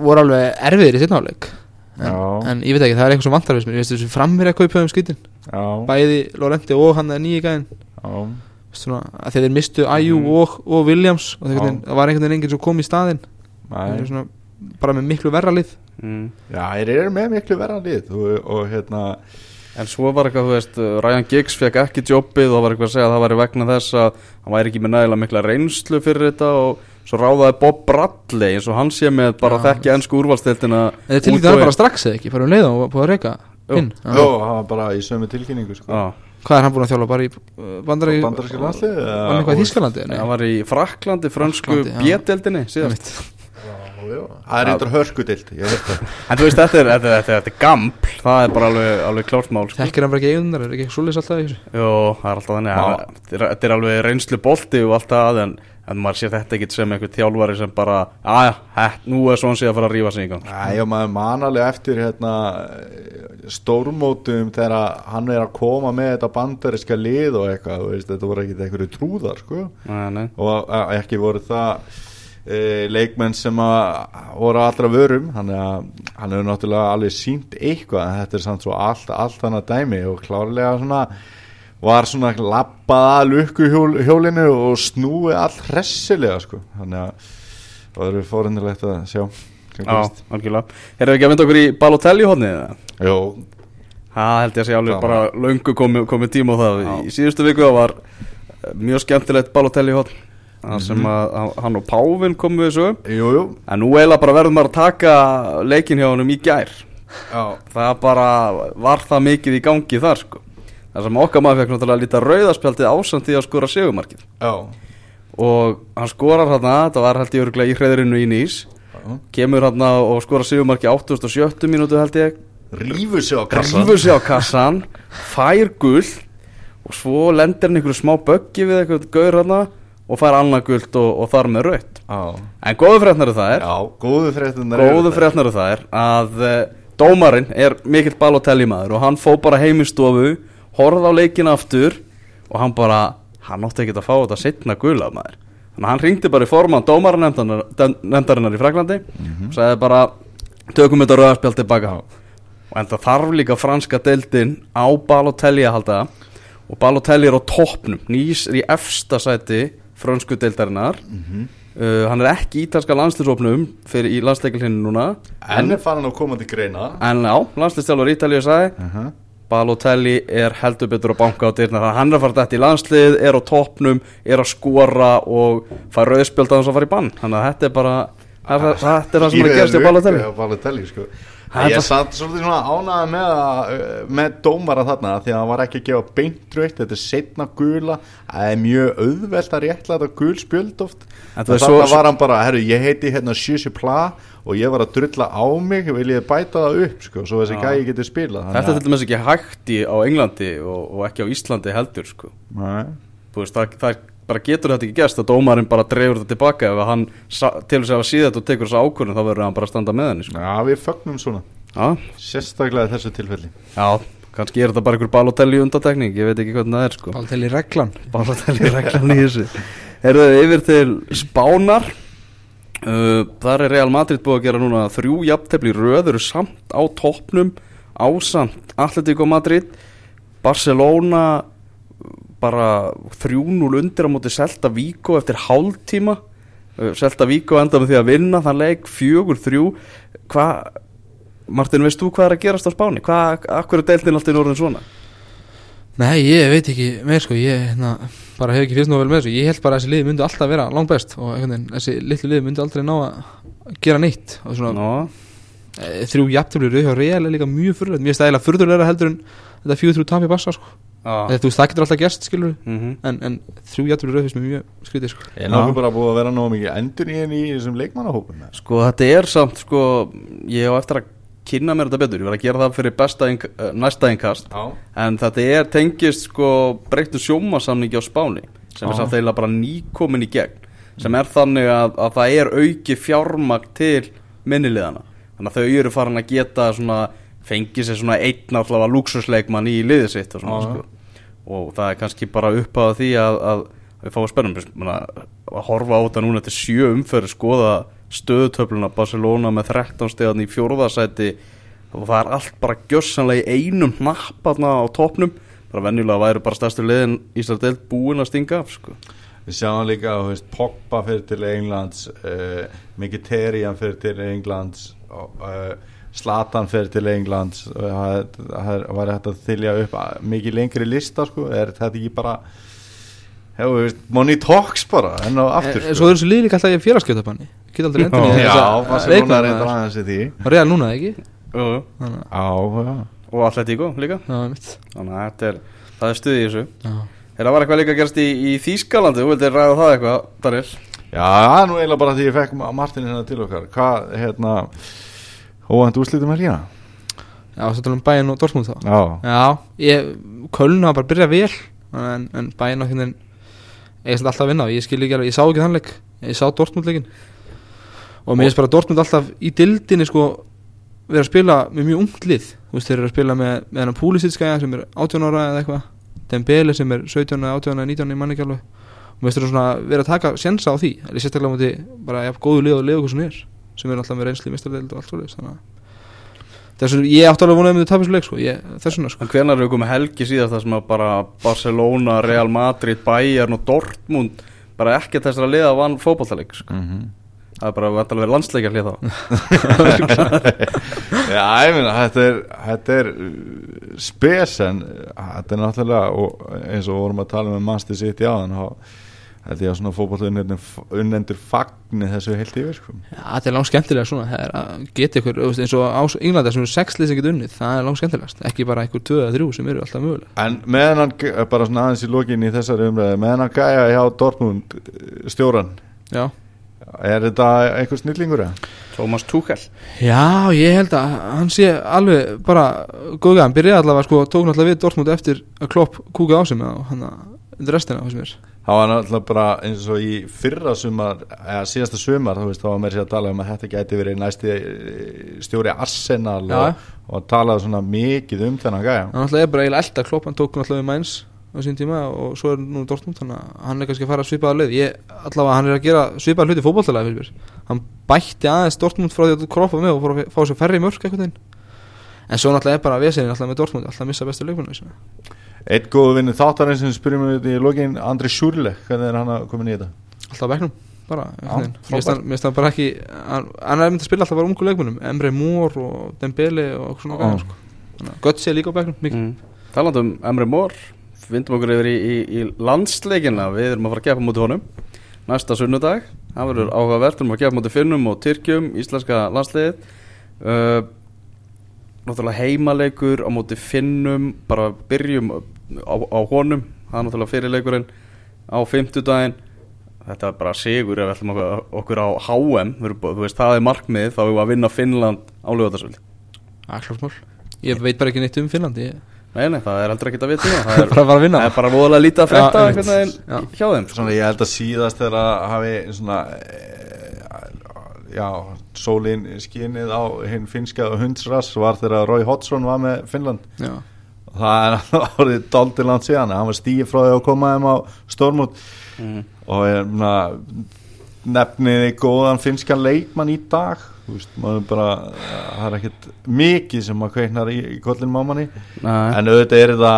voru alveg erfiðir í setna áleik en, Já. en ég veit ekki, það er eitthvað sem vantar Ég veist þessu í pöðum skritin já, Bæði Lorenti og hann er nýji gæðin já, Svona að þeir mistu Ajú Mhm. og, og Williams Og það var einhvern veginn enginn sem kom í staðinn. Þeir Nei. eru svona bara með miklu verra lið. Mm. já, þeir eru með miklu verra lið og, og hérna en svo var eitthvað, þú veist, uh, Ryan Giggs fekk ekki jobbið og var eitthvað að segja að það væri vegna þess að hann væri ekki með nægilega mikla reynslu fyrir þetta og svo ráðaði Bob Bradley eins og hann sé með bara Já. þekki ennsku úrvalstildina En þeir tilkynna það bara strax eða ekki, bara um leið og búið að reyka inn. Jó, það var bara í sömu tilkynningu sko. Já, Hvað er hann búin að þjálfa bara í uh, bandari bandaríska landslið Var hann eitthvað í Þískalandi? Hann var í Fraklandi, já. bjedeldinni síðast það er eitthvað það. En þú veist, þetta er, þetta, þetta, þetta er gampl Það er bara alveg, alveg klárt mál sko. Þekkir hann bara ekki eigundar, er ekki svoleiðis alltaf í þessu? Jó, það er alltaf þannig. Já. Þetta er, þetta er alveg reynslu bolti og allt það en, en maður sé þetta ekkit sem einhver þjálfari sem bara Aja, hett, nú er svona síðan að fara að rífa sig í gang. Og maður manalega eftir hérna, stórmótum þegar hann er að koma með þetta bandariska lið og eitthvað, þú veist, þetta voru ekkit einhverju trúðar sko. Nei, nei. Og að- ekki voru það leikmenn sem að voru allra vörum hann, hann hefur náttúrulega alveg sínt eitthvað en þetta er samt svo allt, allt hann að dæmi og klárlega svona var svona lappað að lukku hjól, hjólinu og snúið all hressilega sko. Þannig að það eru fórindilegt að sjá Já, algjörlega. Erum við ekki að mynda okkur í Balotelli hodnið? Jó, Það held ég að sé alveg bara löngu komið komi tíma á það. Já. Í síðustu viku var eh, mjög skemmtilegt Balotelli hodn Mhm. sem að að hann og Pávin komu sögum jú, jú. En nú eiginlega bara verðum maður að taka leikin hjá honum í gær. Já, Það bara var það mikið í gangi þar sko. Það sem okkar maður fekk náttúrulega að líta rauðaspjaldið ásamt því að skora segumarkið Og hann skorar hann það var held ég örgulega í hreðrinu í nýs. Já. Kemur hann og skorar segumarkið 87 mínútu held ég. Rífur sig á kassan sig á kassan Fær gull Og svo lendir hann einhverju smá böggi við eitthvað gaur hann og fær annað gult og, og þar með raut en góðu fréttnar það er já góðu fréttunar góðu fréttnar það er að uh, dómarinn er mikill balotelli maður og hann fó bara heim í stofu horfði á leikina aftur og hann bara, hann átti ekki að fá þetta setna gula maður. Þannig að hann ringdi bara í forman dómarnefndarinnar í Fraklandi og sagði bara tökum þetta rauðarspjald tilbaka og en það þarf líka franska deildin á Balotelli að halda og Balotelli er á toppnum. Nýs er í efsta sæti fransku deildarinnar. Uh, hann er ekki í ítalska landslýsopnum fyrir í landsleikilhinu núna En er farin að koma til greina. En já, landslýstjálfur Ítalíu sagði uh -huh. Balotelli er heldur betur að banka á dyrna hann er fara þetta í landslið, er á toppnum er að skora og fara rauðspjöld að hans að fara í bann. Þannig að þetta er bara þetta er það sem að gerast í Balotelli. Balotelli sko. Það Ég er samt svolítið svona ánægð með, að- með dómara þarna því að hann var ekki að gefa beint rautt þetta er setna gula það er mjög auðvelt að réttla þetta gul spjöld oft veist, svo- var hann bara, herru, ég heiti hérna Sjössi Pla og ég var að drulla á mig vil ég bæta það upp, sko svo þessi gæi geti spilað þetta er til dæmis ekki hægt í, á Englandi og, og ekki á Íslandi heldur sko. Nei. Veist, það, það bara getur þetta ekki gerst að dómarinn bara dreifur þetta tilbaka. Ef hann telur sig að hafa síðan og tekur þessa ákvörðun þá verður hann bara að standa með henni sko. Já, við fögnum svona. Já, sérstaklega í þessu tilfelli. Já, kannski er þetta bara einhver Balotelli undatekning, ég veit ekki hvernig það er sko. Balotelli reglan. Balotelli reglan í þessu. Herðu yfir til Spánar. Uh, Þar er Real Madrid búið að gera núna þrjú jafntefli röður samt á toppnum ásamt Atletico Madrid Barcelona bara 3-0 undir á móti Celta Vigo eftir hálftíma. Uh, Celta Vigo enda með því að vinna þann leik 4-3 hvað Martin, veist þú hvað er að gerast á Spáni? Hvað, akkur er deildin alltaf í norðin svona? Nei, ég veit ekki meir sko. Ég hérna, bara hef ekki fyrst nú vel með þessu. Ég held bara að þessi lið myndi alltaf vera langt best Og veginn, þessi litlu lið myndi aldrei ná að gera neitt. Og svona Nó, e, þrjú jafntöflur Real er líka mjög Mér er stæðilega furðulega heldur en þetta fjögur þrjú tapi bassa sko. Þetta, þú veist, það getur alltaf gerst skilur mhm en, en þrjú jafntöflur finnst mér mjög skrítið sko. Er nokkuð bara búið að vera nógu mikið endur í henni í þessum leikmannahópum? eða? Sko þetta er samt sko ég á eftir að kynna mér þetta betur ég verð að gera það fyrir uh, næsta innkast Já. en þetta er tengist sko breyttu sjómasamningi á Spáni sem er Já. samt eiginlega bara nýkomin í gegn sem er þannig að, að það er auki fjármagn til minniliðana þannig að þau eru farin að geta svona fengið sér svona einn allavega luxusleikmann í liðið sitt og, svona, sko. og það er kannski bara upp á því að, að við fáum spennum að horfa á þetta núna til sjö umferð skoða stöðutöfluna Barcelona með 13 stegan í fjórðasæti og það er allt bara gjössanlega í einum hnapparna á topnum bara venjulega væri bara stærstu liðin Ísland deild búin að stinga af sko. Við sjáum líka að Pogba fyrir til Englands uh, Mkhitaryan fyrir til Englands og, uh, Zlatan fyrir til Englands og það það var hægt að þylja upp mikið lengri lista sko. Er þetta ekki bara hefur money talks bara enn á aftur en, en svo er þessi lið líka alltaf í félagskjötabanni Geta aldrei endur í Og Real núna ekki? Jú, Já, og Atletico líka. Þannig að þetta er, það er stuð í þessu. Þegar var eitthvað líka að gerast í, í Þýskalandi, þú vildir ræða það eitthvað, Daniel? Já, það er nú eiginlega bara því ég fekk Martin hérna til okkar. Hvað, hérna Óvænt úrslitum er hérna Já, svo tala um bæinn og Dortmund þá. Já, Já, ég, Köln hafa bara byrjað vel En, en bæinn á Ég er alltaf að vinna og ég skil ekki alveg Ég sá ekki þann leik, ég sá Dortmund leikin Og mér finnst bara Dortmund alltaf í dildinni sko Verið að spila með mjög ungt lið. Þú veist, þeir eru að spila með, með hennar Púlisitskæja sem er 18 ára eða eitthvað Dembele sem er 17, eða 18, eða 19 ég man ekki alveg. Og mér finnst þeir svona verið að taka sjensa á því Það er sérstaklega móti bara jafn góðu lið og lið okkur sem er Sem er alltaf með reynsli mistardeild og allt svo Þannig að Þessu, ég átti alveg vonaði að myndi tapa þessu leik sko, ég, þessuna sko. En hvenær eru komið helgi síðast það sem að bara Barcelona, Real Madrid, Bayern og Dortmund bara ekkert þessara liða vann fótballtaleik sko. mhm. Það er bara vantalega verið landsleikar hlið þá Já, ég meina, þetta er, þetta er uh, spes en uh, þetta er náttúrulega og eins og vorum að tala með Manchester City á þann þá ég að svona fótballunnendur fagni þessu heilt yfir sko. Já, þetta er langt skemmtilega svona Það er að geta ykkur, eins og á Englanda sem eru sex lið sem geta unnið, það er langt skemmtilegast. Ekki bara ykkur tvö eða þrjú sem eru alltaf mögulega En meðan hann, bara svona aðeins í lokin í þessari umræði, meðan hann gæja hjá Dortmund stjóran Já, er þetta einhver snillingur eða? Thomas Tuchel. Já ég held að hann sé alveg bara góðgæðan, byrjaði allavega sko, tók náttúrulega við Dortmund eftir að Klopp kúka á sig með og hann restina, hvað sem er það var náttúrulega bara eins og í fyrra sumar, eða síðasta sumar veist, þá var mér sér að tala um að þetta gæti verið næsti eh, stjóri Arsenal Já. og, og talaði svona mikið um þennan gæja hann alltaf er bara eiginlega elda klopp hann tók alltaf við mæns á sín tíma og svo er nú Dortmund þannig að hann er kannski að fara svipaða leið ég, allavega hann er að gera svipaða hluti fótballtalega fyrir mér hann bætti aðeins Dortmund frá því að kroppa með og fór að fá sér færri mörk veginn en svo náttúrulega er bara vesinni alltaf með Dortmund alltaf að missa bestu leikmennu. Eitt góðu vinnu þáttarinn sem spyrjum við í lokin Andri Sjúrle, hvernig er hann að koma í þetta? alltaf á bekknum bara mér finnst hann bara ekki hann, er myndið að spila alltaf bara ungu leikmennum Emre Moore og Dembele og svona Já. gæðar sko. Götzi er líka á bekknum mikið mm. Talandi um Emre Mór Vindum okkur yfir í, í, í landsleikina Við erum að fara að gefa mútið honum Næsta sunnudag Það verður áhugavert Við erum að gefa mútið Finnum og Tyrkjum Íslenska landsliðið uh, Náttúrulega heimaleikur Á mútið Finnum Bara byrjum á, á honum Það er náttúrulega fyrirleikurinn Á fimmtudaginn. Þetta er bara sigur ef við ætlum okkur, okkur á HM Þú veist, það er markmið Þá erum við að vinna Finnland á lögatarsvöld Það er klart mál. Ég veit bara ekki neitt um Finnland Ég Nei, nei, það er heldur ekki að vita um það. Það er bara að vinna. Það er bara voðalega lítið að veginn Já. hjá þeim sko. Svona ég held að síðast þegar að hafi svona e, já, sólin skinnið á hinn finska hundsrass var þegar Roy Hodgson var með Finnland. Já, það er orðið dáldiland síðan hann var stíð frá því að koma þeim á stórmút Mhm. og er na, nefniði góðan finskan leikmann í dag veist, bara það er ekkert mikið sem maður kveiknar í, í kollin mámanni en auðvitað er veist,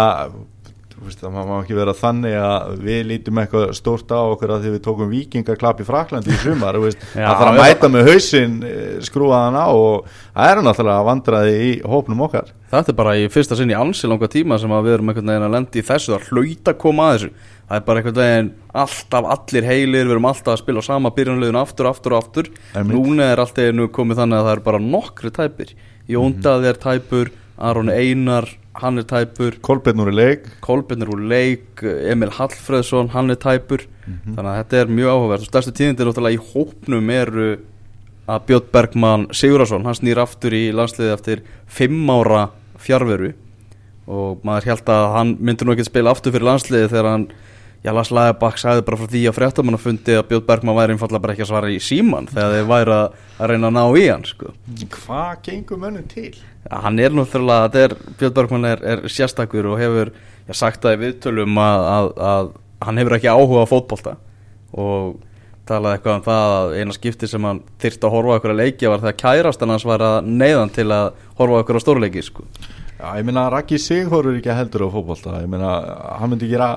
það má ekki vera þannig að við lítum eitthvað stórt á okkur að því við tókum vikingaklapp í Fraklandi í sumar Já, það að mæta með hausinn eh, skrúaðan á og það eru náttúrulega vandraði í hópnum okkar. Þetta er bara í fyrsta sinn í ansi langa tíma sem að við erum einhvern veginn að lendi í þessu það hlauta að koma að þessu. Það er bara einhvern veginn alltaf allir heilir við erum alltaf að spila á sama byrjunlegin aftur, aftur og aftur núna er allt einu komið þannig að það er bara nokkri tæpir. Jóndaði er tæpur Aron Einar, hann er tæpur. Kolbennur í leik. Kolbjörn úr leik, Emil Hallfreðsson hann er tæpur, þannig að þetta er mjög áhugavert. Og stærstu tíðindir náttúrulega í hópnum eru að Björn Bergmann Sigurðarsson, hann snýr aftur í landsliði eftir fimm ára fjárveru og maður held að hann myndi nú ekki spila aftur fyrir landsliði þegar hann Já, Lars Læðabak sagði bara frá því að fréttamann fundi að Björn Bergmann væri einfallega bara ekki að svara í síman þegar þeir væri að, að reyna að ná í hann sko. hvað gengur mönnum til? Já, hann er náttúrulega, er, Björn Bergmann er, er sérstakur og hefur já, sagt það í viðtölum að, að, að hann hefur ekki áhuga á fótbolta og talaði eitthvað um það að eina skipti sem hann þyrfti að horfa okkur að leiki var þegar kærastan hans var að neyðan til að horfa okkur á stórleiki sko. Já, ég meina Raki Sigþór er ekki heldur á fótbolta. Ég meina, hann myndi gera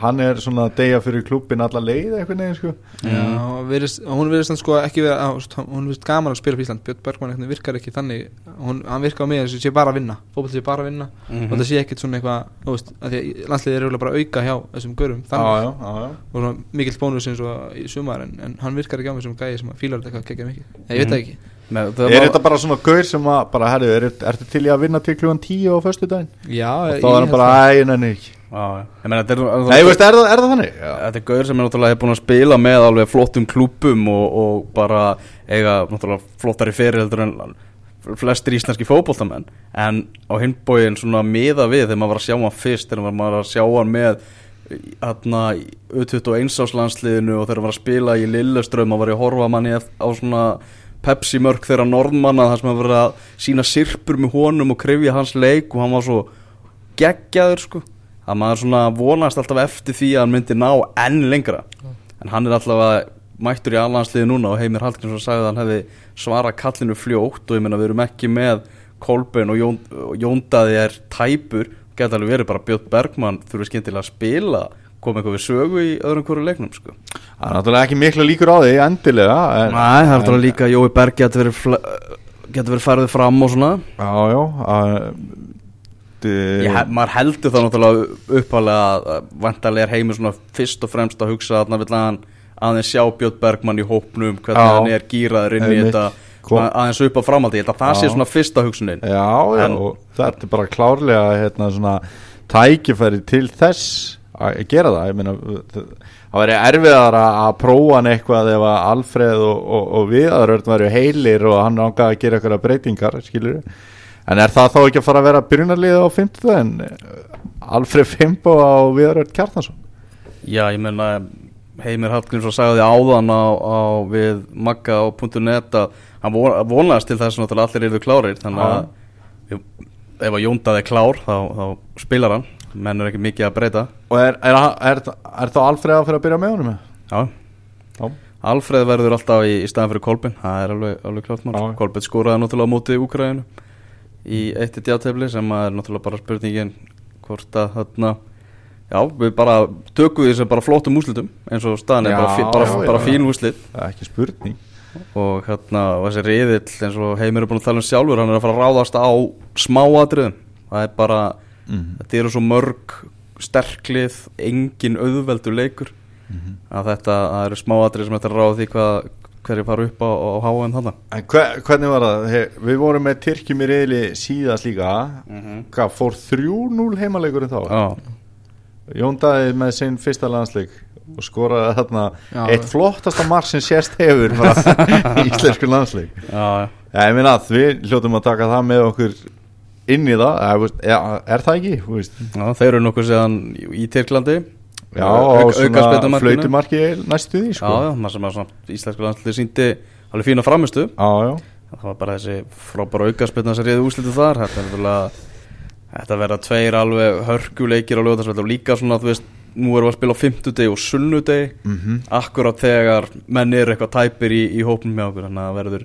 hann er svona að deyja fyrir klubbin alla leið eitthvað neginn sko. Já, virðist, hún virðist hann sko ekki vera á, st- hún virðist gaman að spila fyrir Ísland. Björn Bergman virkar ekki þannig. Hún, hann virkar á mig þess að sé bara að vinna. Fótboll sé bara að vinna. Mhm. og það sé ekkert svona eitthvað þú veist, að því að landsliðið er eiginlega bara að auka hjá þessum görum þannig. Já, já, já. og svona mikill bónus eins og í sumar en, en hann virkar ekki á mig sem gæði sem að fílar þetta eitthvað kekkja mikið. Ég veit það ekki Með, er þetta bara svona gaur sem að bara, herru, er, ertu til í að vinna til klugan 10 á föstu daginn? já, og ég þá er hann bara, það. æ, nenni ekki Já, já. Ég meina, þetta er, Nei, veist, er það, er það þannig? Já. Þetta er gaur sem er náttúrulega búin að spila með alveg flottum klúpum og, og bara eiga náttúrulega flottari fyrir heldur en flestir íslenski fótboltamenn en á hinbóin svona miða við þegar maður var að sjá hann fyrst þegar maður var að sjá hann með hérna U21 áslandsliðinu og þegar maður var að spila í Lilleström og var ég að horfa manni á svona Pepsi mörk þegar Norðmanna þar sem maður var að sína sirpur með honum og krifja hans leik og hann var svo geggjaður sko. Að maður svona vonast alltaf eftir því að hann myndi ná enn lengra. En hann er alltaf að mættur í alhansliði núna og Heimir Hallgrímsson sagði að hann hefði svarað kallinu fljótt og ég meina við erum ekki með Kolbein og Jón, og Jóndaði er tæpur. Geta alveg verið bara Björn Bergmann þurfi skemmtilega að spila koma eitthvað við sögu í öðrum hverju leiknum sko. Það er náttúrulega ekki miklu líkur á því, endilega en, Nei, það er alltaf líka Jói Berg getur verið, getur verið færið fram og svona. Já, já að, Ég, maður heldur það náttúrulega uppalega að vantarlega er heimur svona fyrst og fremst að hugsa að hann vil aðeins sjá Björn Bergmann í hópnum hvernig Já. hann er gýraður inn í þetta aðeins upp á framaldi, ég held að það sé svona fyrsta hugsunin. Já, já, En- þetta er bara klárlega hérna svona tækifæri til þess að gera það ég meina, það væri erfiðar að prófa hann eitthvað ef að Alfreð og, og, og Viðarörn væri heilir og hann ángaði að gera eitthvað breytingar skilur en er það þá ekki að fara að vera byrjunarliða á 50 en Alfreð Fimbo á Viðarörn Kjartansson? Já, ég meina Heimir Hallgrímsson sagði áðan á, á við Magga á .net að hann von- vonaðist til þess að allir eru klárir þannig að ef að Jóndað er klár þá, þá spilar hann menn er ekki mikið að breyta. Og er, er, er, er, þá Alfreð að fyrir að byrja með honum? Já, Já, Alfreð verður alltaf í, í staðan fyrir Kolbin það er alveg, alveg klárt mál. Kolbin skoraði náttúrulega á móti Úkraðinu í eitt í djátefli sem er náttúrulega bara spurningin hvort að þarna Já, við bara tökum því sem bara flottum úslitum eins og staðan er Já, bara, bara, já, bara fín úslit það er ekki spurning. Og hérna og þessi riðill eins og Heimir er búin að tala um sjálfur hann er að fara að ráðast á smáatriðum. Það er bara, Mhm. þetta eru svo mörg sterklið, engin auðveldur leikur Mhm. að þetta það eru smáatrið sem þetta er að ráða því hvað hverju fara upp á, á þannig En hver, hvernig var það? He, við vorum með Tyrkjum í reyðli síðast líka Hvað, fór 3-0 heimaleikurinn þá? Já, Jón Daði með sinn fyrsta landsleik og skoraði þarna Já. eitt flottasta mark sem sérst hefur bara í íslensku landsleik já, Já, ég meina að við hljótum að taka það með okkur inn í það er það ekki? já, þeir eru nokkuð séðan í Tyrklandi Já, á svona flautumarki næstu því Já, sko. já, maður sem að svona íslensku landslið síndi alveg fína framistu já, já. það var bara þessi frábæra aukarspilna sem reyði úslitu þar þetta er verða tveir alveg hörkuleikir á lögðarsveld og líka svona þú veist nú erum við að spila á fimmtudegi og sunnudegi Mhm. akkurat þegar menn eru eitthvað tæpir í, í hópum með okkur þannig að verður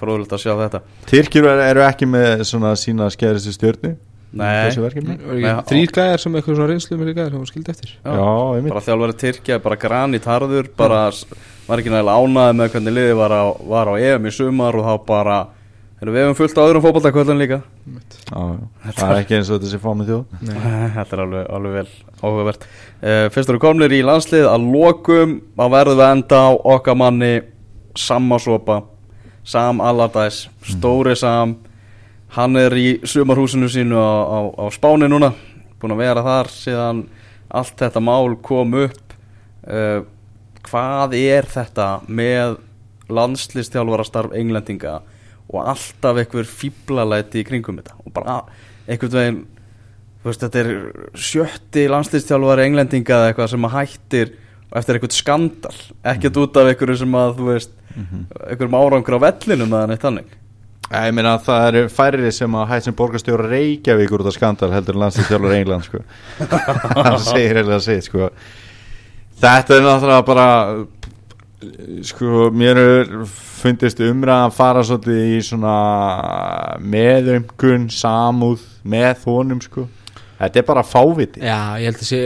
fróðulegt að sjá þetta. Tyrkjur eru, eru ekki með svona sína skeristu stjörnu Nei. þessu verkefni. Var Nei, ekki þrýr gæjar sem eitthvað svona reynslu með gæjar sem var skildi eftir? Já. Já, bara þjálfari Tyrkja, bara granit harður bara var ekki nægilega ánæði með hvernig liði var á, var á EM í sumar og þá bara erum við hefum fullt á öðrum fótballtakvöldin líka? Já, já. Það er ekki eins og þetta sé fámið þjóð Þetta er alveg, alveg vel áhugavert. Uh, Fyrst eru komnir í landslið. Að lokum að verðum við að enda á okkar manni Sammasopa Sam Allardyce, stóri Sam. Hann er í sumarhúsinu sínu á, á, á Spáni núna Búin að vera þar síðan allt þetta mál kom upp. Uh, Hvað er þetta með landslistjálfarastarf englendinga og alltaf einhver fíblalæti í kringum þetta? Og bara einhvern veginn þú veist, þetta er sjötti landslistjálfari englendinga eða eitthvað sem að hættir eftir eitthvað skandal ekkert út af einhverju sem að þú veist einhverjum árangur á vellinum eða neitt þannig. Já, Ég meina að það eru færri sem að hætt sem borgarstjóra Reykjavíkur út af skandal heldur en landslýstjálfur England sko. hann segir eða segir sko. þetta er náttúrulega bara sko mér fundist umræðan fara svolítið í svona meðumkun samúð með honum sko. Þetta er bara fáviti. Já, ég held að sé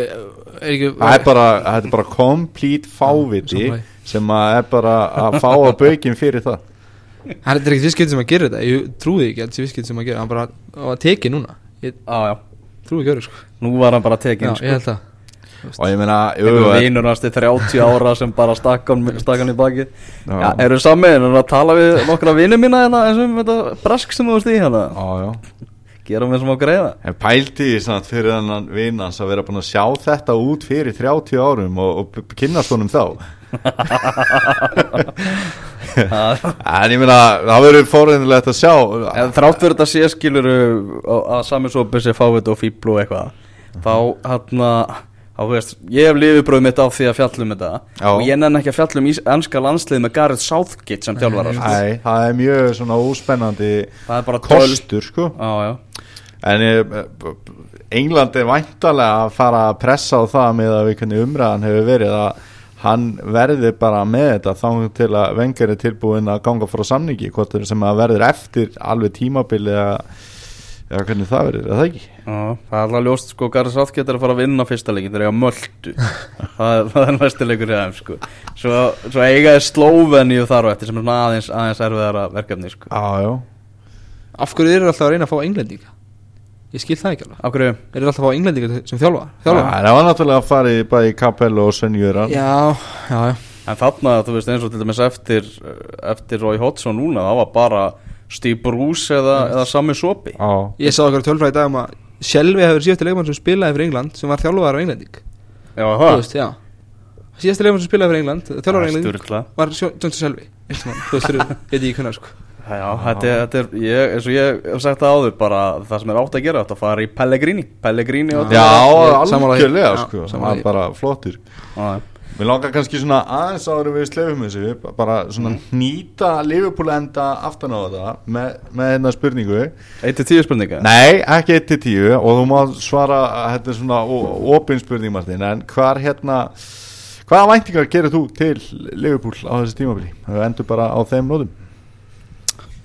ekki, það er bara, þetta er bara complete fáviti sammála. sem að er bara að fá að baukin fyrir það. Hann er ekki visskeitt sem að gera þetta. Ég trúði ekki að þetta sé visskeitt sem að gera Hann bara hann var tekið núna. Ég Já, já, trúði ekki öru sko. Nú var hann bara Já, tekin ég sko. að og ég meina hans til 30 ára sem bara stakkan, stakkan í baki Já. Já, eru saman en að tala við nokkra vinur mína hérna eins og um þetta brask sem þú veist í hérna? Já, já gera mér sem á greiða. En pældi því samt fyrir þennan vinnans að vera búin að sjá þetta út fyrir 30 árum og, og kynnast honum þá? En ég meina það verður fórhundilegt að sjá. En þrátt fyrir þetta sé skilur að sami svo byrsi fávit og fíblu og eitthvað þá hann að veist, ég hef lifibröð mitt á því að fjallum þetta. Já. og ég nenn ekki að fjallum í ennska landslið með Gareth Southgate sem þjálfara sko. Það er mjög svona óspennandi kostur sko. Já En eh, England er væntalega að fara að pressa á það með að hvernig umræðan hefur verið að hann verði bara með þetta þá til að vengar er tilbúin að ganga frá samningi hvort er sem að verður eftir alveg tímabili eða, eða hvernig það verður, er það ekki? Já, það er alltaf ljóst sko Gareth Southgate er að fara að vinna fyrsta leikin ég á möldu það, það er næstu leikur í þeim sko svo, svo eiga er Slóveníu þar og eftir sem er svona aðeins, aðeins erfiðara verkefni sko Já, já Af hverju eru alltaf að reyna að fá englendinga? Ég skil það ekki alveg. Af hverju? Eru alltaf að fá englendinga sem þjálfa? þjálfa? Það var náttúrulega að fara í bæði Capello og Svenjöran Já, já, já. En þarna, þú veist, eins og til dæmis eftir eftir Roy Hodgson núna, það var bara Steve Bruce eða, eða Sami Sopi. Já, Ég sá okkur tölfræði í dag um að Shelby hefur síðasti leikmann sem spilaði fyrir England sem var þjálfaðar á englending. Já, Þú það veist, já. Síðasti leikmann sem spilaði fyrir England þjálfaðar á englending var Sjó- Johnson Shelby Einhvern tímann, Þú veist, ég ekki hvernig sko Já, þetta er, þetta er ég, eins og ég hef sagt það áður bara það sem er átt að gera, þetta að fara í Pellegrini. Pellegrini á já algjörlega sko. Það því. bara flottur Já, Mér langar kannski svona aðeins áður við slefum þessu bara svona nýta Liverpool enda aftan á þetta með, með hérna spurningu. 1-10 spurninga Nei, ekki 1-10 og þú má svara þetta er svona opin spurning Martin en hvar hérna hvaða væntingar gerir þú til Liverpool á þessu tímabili? Það endur bara á þeim nótum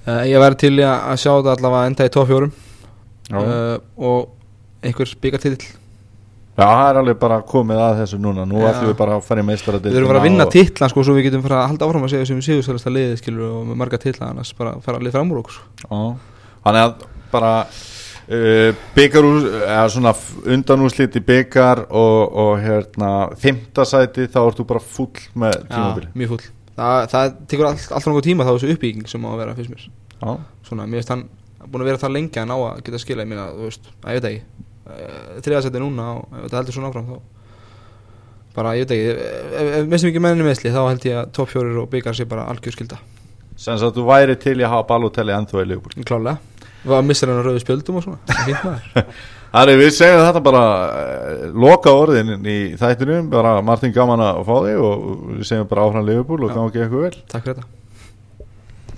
uh, Ég væri til að að sjá þetta allavega enda í top fjórum. Já, uh, og einhver byggartitill Já það er alveg bara komið að þessu núna. Nú Já. ætlum við bara að fara í meistara Við erum bara að vinna titlan sko svo við getum fara að halda áfram að segja sem við séu sérlega liðið skilur og með marga titla annars bara fara að lið fram úr okkur sko. Þannig að bara uh, byggar úr eða svona undanúslit í byggar og, og hérna fimmtasæti þá ert þú bara full með tímabili mjög full Það, það tekur all, alltaf nokkuð tíma þá þessu uppbygging sem á að vera fyrst mér. Já, Svona, mér finnst hann búin að vera það lengi að ná að geta skila ég minna, þú veist, að ég veit ekki þriðasætti núna og ef þetta heldur svona áfram þá bara, ég veit ekki ef, mistum ekki menninni meðsli þá held ég að top fjórir og byggar sé bara algjör skilda sem að þú væri til að hafa Balotelli ennþá í Liverpool. Klálega, var að missa hann á rauðu spjöldum og svona, það er við segjum þetta bara uh, loka orðin í þættinum. Bara Martin gaman að fá þig og við segjum bara áfram Liverpool og gangi eitthvað vel. Takk fyrir þetta